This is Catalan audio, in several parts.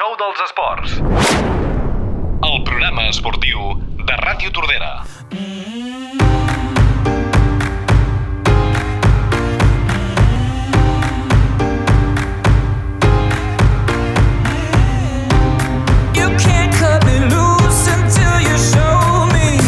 show dels esports. El programa esportiu de Ràdio Tordera. You can't cut me loose until you show me.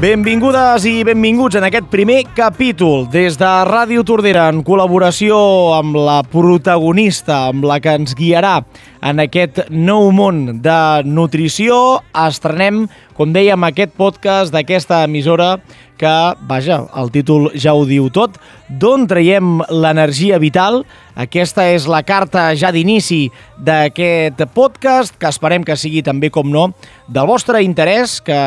Benvingudes i benvinguts en aquest primer capítol des de Ràdio Tordera en col·laboració amb la protagonista amb la que ens guiarà en aquest nou món de nutrició. Estrenem, com dèiem, aquest podcast d'aquesta emissora que, vaja, el títol ja ho diu tot, d'on traiem l'energia vital. Aquesta és la carta ja d'inici d'aquest podcast, que esperem que sigui també, com no, del vostre interès, que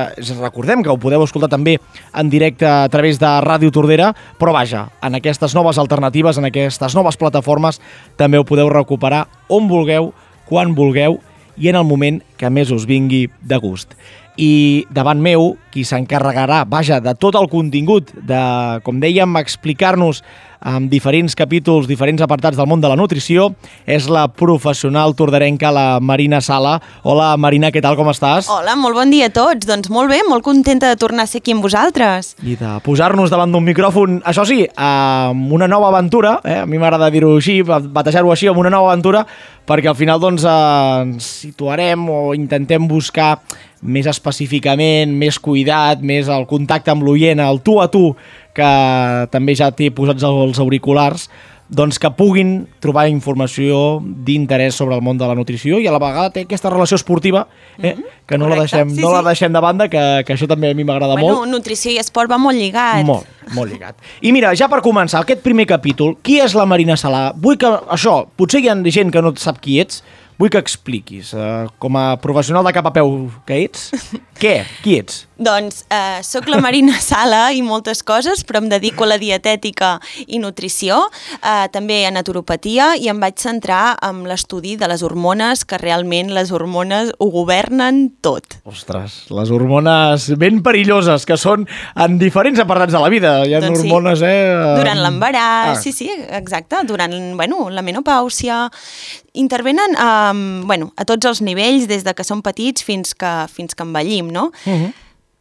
recordem que ho podeu escoltar també en directe a través de Ràdio Tordera, però vaja, en aquestes noves alternatives, en aquestes noves plataformes, també ho podeu recuperar on vulgueu, quan vulgueu i en el moment que més us vingui de gust. I davant meu, qui s'encarregarà, vaja, de tot el contingut, de, com dèiem, explicar-nos amb diferents capítols, diferents apartats del món de la nutrició, és la professional tordarenca, la Marina Sala. Hola, Marina, què tal, com estàs? Hola, molt bon dia a tots. Doncs molt bé, molt contenta de tornar a ser aquí amb vosaltres. I de posar-nos davant d'un micròfon, això sí, amb una nova aventura, eh? a mi m'agrada dir-ho així, batejar-ho així, amb una nova aventura, perquè al final doncs, eh, ens situarem o intentem buscar més específicament, més cuidat, més el contacte amb l'oient, el tu a tu, que també ja té posats els auriculars, doncs que puguin trobar informació d'interès sobre el món de la nutrició i a la vegada té aquesta relació esportiva eh? Mhm, que no, la deixem, sí, no la sí. deixem de banda, que, que això també a mi m'agrada Bueno, molt. nutrició i esport va molt lligat. Molt, molt lligat. I mira, ja per començar, aquest primer capítol, qui és la Marina Salà? Vull que, això, potser hi ha gent que no sap qui ets, vull que expliquis, uh, com a professional de cap a peu que ets, què? Qui ets? Doncs eh, sóc la Marina Sala i moltes coses, però em dedico a la dietètica i nutrició, eh, també a naturopatia i em vaig centrar en l'estudi de les hormones, que realment les hormones ho governen tot. Ostres, les hormones ben perilloses, que són en diferents apartats de la vida. Hi ha Doncs sí. hormones, eh? Durant l'embaràs, Ah. sí, sí, exacte, durant bueno, la menopàusia, intervenen um, bueno, a tots els nivells, des de que som petits fins que, fins que envellim, no?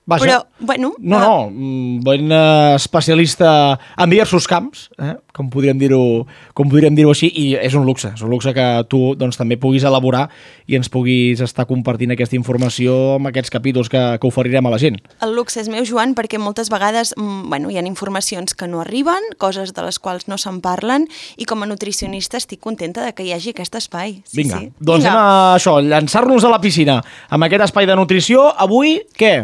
Vaja. Però, bueno... No, no, bon eh, especialista en diversos camps, eh? com podríem dir-ho com podríem dir-ho així, i és un luxe, és un luxe que tu doncs, també puguis elaborar i ens puguis estar compartint aquesta informació amb aquests capítols que, que oferirem a la gent. El luxe és meu, Joan, perquè moltes vegades mm, bueno, hi ha informacions que no arriben, coses de les quals no se'n parlen, i com a nutricionista estic contenta de que hi hagi aquest espai. Sí, Vinga, sí. doncs Vinga. anem a això, llançar-nos a la piscina amb aquest espai de nutrició. Avui, què?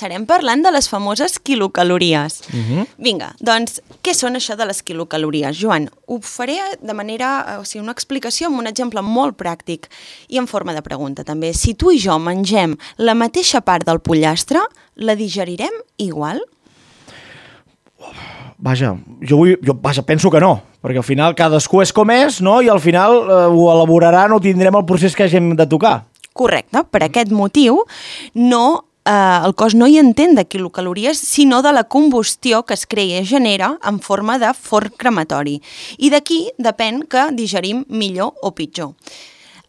Començarem parlant de les famoses quilocalories. Uh Mhm. -huh. Vinga, doncs, què són això de les quilocalories? Joan, ho faré de manera, eh, o sigui, una explicació amb un exemple molt pràctic i en forma de pregunta també. Si tu i jo mengem la mateixa part del pollastre, la digerirem igual? Vaja, jo, vull, jo vaja, penso que no, perquè al final cadascú és com és, no? i al final eh, ho elaboraran o tindrem el procés que hagin de tocar. Correcte. Per aquest motiu, no eh, el cos no hi entén de quilocalories, sinó de la combustió que es crea i genera en forma de forn crematori. I d'aquí depèn que digerim millor o pitjor.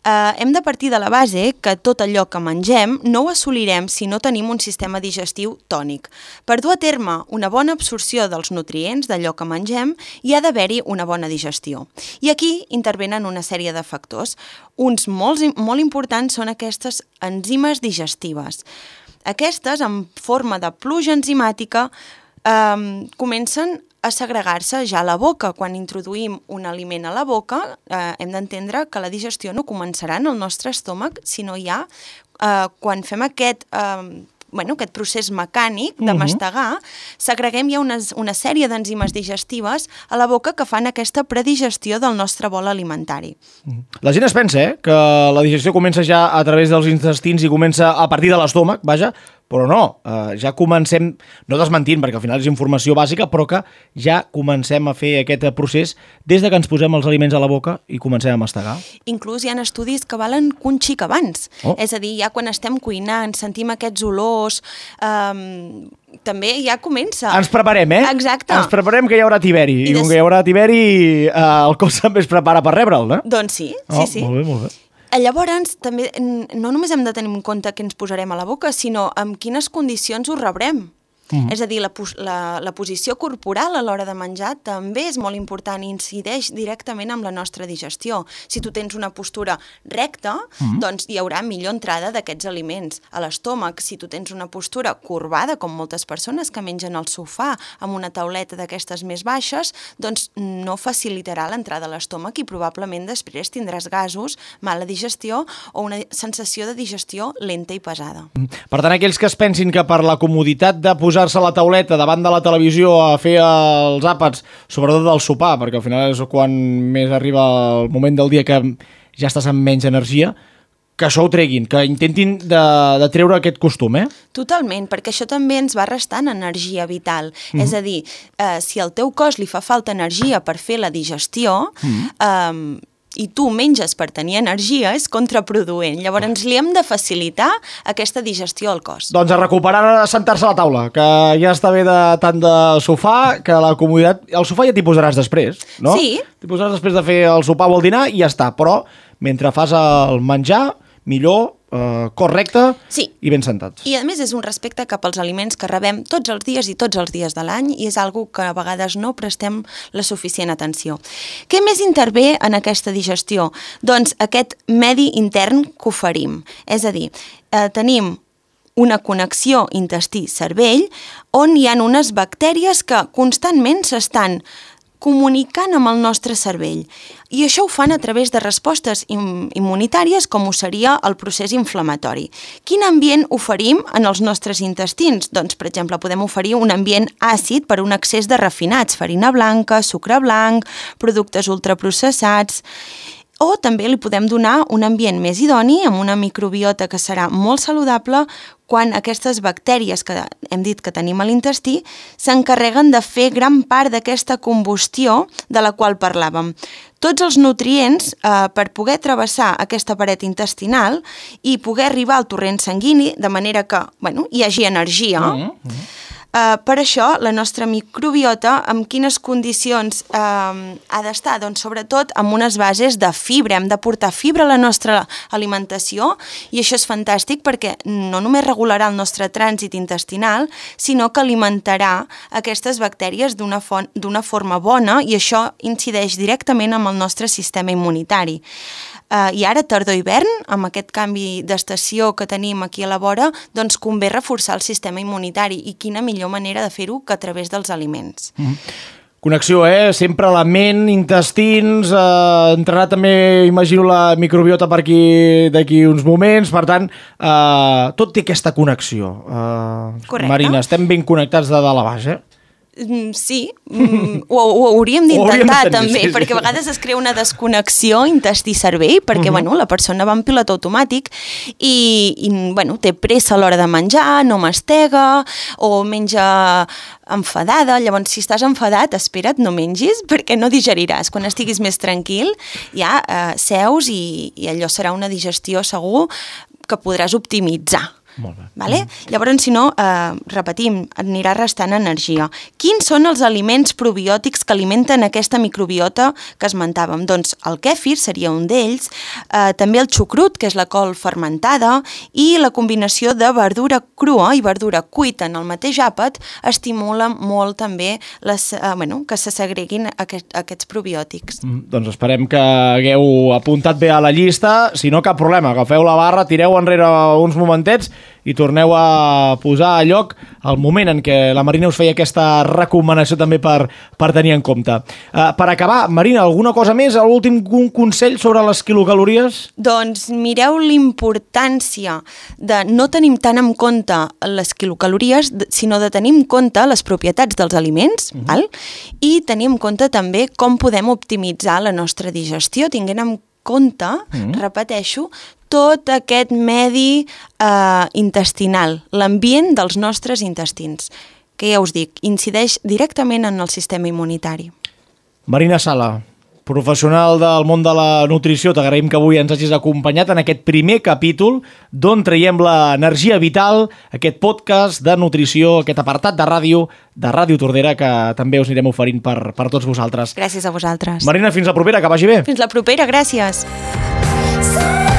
Eh, hem de partir de la base que tot allò que mengem no ho assolirem si no tenim un sistema digestiu tònic. Per dur a terme una bona absorció dels nutrients d'allò que mengem, hi ha d'haver-hi una bona digestió. I aquí intervenen una sèrie de factors. Uns molt, molt importants són aquestes enzimes digestives. Aquestes, en forma de pluja enzimàtica, eh, comencen a segregar-se ja a la boca. Quan introduïm un aliment a la boca, eh, hem d'entendre que la digestió no començarà en el nostre estómac, sinó ja eh, quan fem aquest... Eh, bueno, aquest procés mecànic de mastegar, segreguem ja una, una sèrie d'enzimes digestives a la boca que fan aquesta predigestió del nostre bol alimentari. La gent es pensa eh, que la digestió comença ja a través dels intestins i comença a partir de l'estómac, vaja, però no, eh, ja comencem, no desmentint, perquè al final és informació bàsica, però que ja comencem a fer aquest procés des de que ens posem els aliments a la boca i comencem a mastegar. Inclús hi ha estudis que valen un xic abans. Oh. És a dir, ja quan estem cuinant, sentim aquests olors, um, també ja comença. Ens preparem, eh? Exacte. Ens preparem que hi haurà tiberi. I, I com que hi haurà tiberi, eh, el cos també es prepara per rebre'l, no? Doncs sí, sí, Oh, sí. Molt bé, molt bé. Llavors, també no només hem de tenir en compte què ens posarem a la boca, sinó en quines condicions ho rebrem. Mm -hmm. És a dir, la, pos- la, la posició corporal a l'hora de menjar també és molt important i incideix directament amb la nostra digestió. Si tu tens una postura recta, mm -hmm. doncs hi haurà millor entrada d'aquests aliments a l'estómac. Si tu tens una postura corbada, com moltes persones que mengen al sofà amb una tauleta d'aquestes més baixes, doncs no facilitarà l'entrada a l'estómac i probablement després tindràs gasos, mala digestió o una sensació de digestió lenta i pesada. Per tant, aquells que es pensin que per la comoditat de posar-se a la tauleta davant de la televisió a fer els àpats, sobretot del sopar, perquè al final és quan més arriba el moment del dia que ja estàs amb menys energia, que això ho treguin, que intentin de, de treure aquest costum, eh? Totalment, perquè això també ens va restant energia vital. Mm -hmm. És a dir, eh, si al teu cos li fa falta energia per fer la digestió, mm -hmm. eh, i tu menges per tenir energia, és contraproduent. Llavors li hem de facilitar aquesta digestió al cos. Doncs a recuperar sentar-se a la taula, que ja està bé de tant de sofà, que la comoditat... El sofà ja t'hi posaràs després, no? Sí. T'hi posaràs després de fer el sopar o el dinar i ja està, però mentre fas el menjar, millor, eh, correcte Sí. i ben sentats. I a més és un respecte cap als aliments que rebem tots els dies i tots els dies de l'any i és algo que a vegades no prestem la suficient atenció. Què més intervé en aquesta digestió? Doncs aquest medi intern que oferim. És a dir, eh, tenim una connexió intestí-cervell on hi ha unes bactèries que constantment s'estan comunicant amb el nostre cervell. I això ho fan a través de respostes im immunitàries, com ho seria el procés inflamatori. Quin ambient oferim en els nostres intestins? Doncs, per exemple, podem oferir un ambient àcid per un excés de refinats, farina blanca, sucre blanc, productes ultraprocessats o també li podem donar un ambient més idoni amb una microbiota que serà molt saludable quan aquestes bactèries que hem dit que tenim a l'intestí s'encarreguen de fer gran part d'aquesta combustió de la qual parlàvem. Tots els nutrients, eh, per poder travessar aquesta paret intestinal i poder arribar al torrent sanguini, de manera que bueno, hi hagi energia, mm -hmm. Uh, per això, la nostra microbiota, amb quines condicions uh, ha d'estar? Doncs sobretot amb unes bases de fibra. Hem de portar fibra a la nostra alimentació i això és fantàstic perquè no només regularà el nostre trànsit intestinal, sinó que alimentarà aquestes bactèries d'una forma bona i això incideix directament amb el nostre sistema immunitari. Uh, I ara, tardor-hivern, amb aquest canvi d'estació que tenim aquí a la vora, doncs convé reforçar el sistema immunitari i quina millor manera de fer-ho que a través dels aliments. Mm -hmm. Connexió, eh? Sempre la ment, intestins, eh, entrarà també, imagino, la microbiota per aquí d'aquí uns moments, per tant, eh, tot té aquesta connexió. Eh, Correcte. Marina, estem ben connectats de dalt a baix, eh? Mm, Sí, mm, ho, ho hauríem d'intentar també, sí, sí. perquè a vegades es crea una desconnexió intestí-cervell, perquè Mhm. bueno, la persona va en pilot automàtic i, i bueno, té pressa a l'hora de menjar, no mastega o menja enfadada, llavors si estàs enfadat, espera't, no mengis perquè no digeriràs. Quan estiguis més tranquil, ja eh, seus i, i allò serà una digestió segur que podràs optimitzar. Molt bé. Vale? Llavors, si no, eh, repetim, anirà restant energia. Quins són els aliments probiòtics que alimenten aquesta microbiota que esmentàvem? Doncs el kèfir seria un d'ells, eh, també el xucrut, que és la col fermentada, i la combinació de verdura crua i verdura cuita en el mateix àpat estimula molt també les, eh, bueno, que se segreguin aquest, aquests probiòtics. Mm, Doncs esperem que hagueu apuntat bé a la llista. Si no, cap problema. Agafeu la barra, tireu enrere uns momentets i torneu a posar a lloc el moment en què la Marina us feia aquesta recomanació també per, per tenir en compte. Uh, per acabar, Marina, alguna cosa més? L'últim un consell sobre les quilocalories? Doncs mireu l'importància de no tenim tant en compte les quilocalories, sinó de tenir en compte les propietats dels aliments, uh -huh. val? i tenir en compte també com podem optimitzar la nostra digestió, tinguent en compte, -huh. repeteixo, tot aquest medi eh, intestinal, l'ambient dels nostres intestins, que ja us dic, incideix directament en el sistema immunitari. Marina Sala, professional del món de la nutrició, t'agraïm que avui ens hagis acompanyat en aquest primer capítol d'on traiem l'energia vital, aquest podcast de nutrició, aquest apartat de ràdio, de Ràdio Tordera, que també us anirem oferint per, per tots vosaltres. Gràcies a vosaltres. Marina, fins la propera, que vagi bé. Fins la propera, gràcies. Say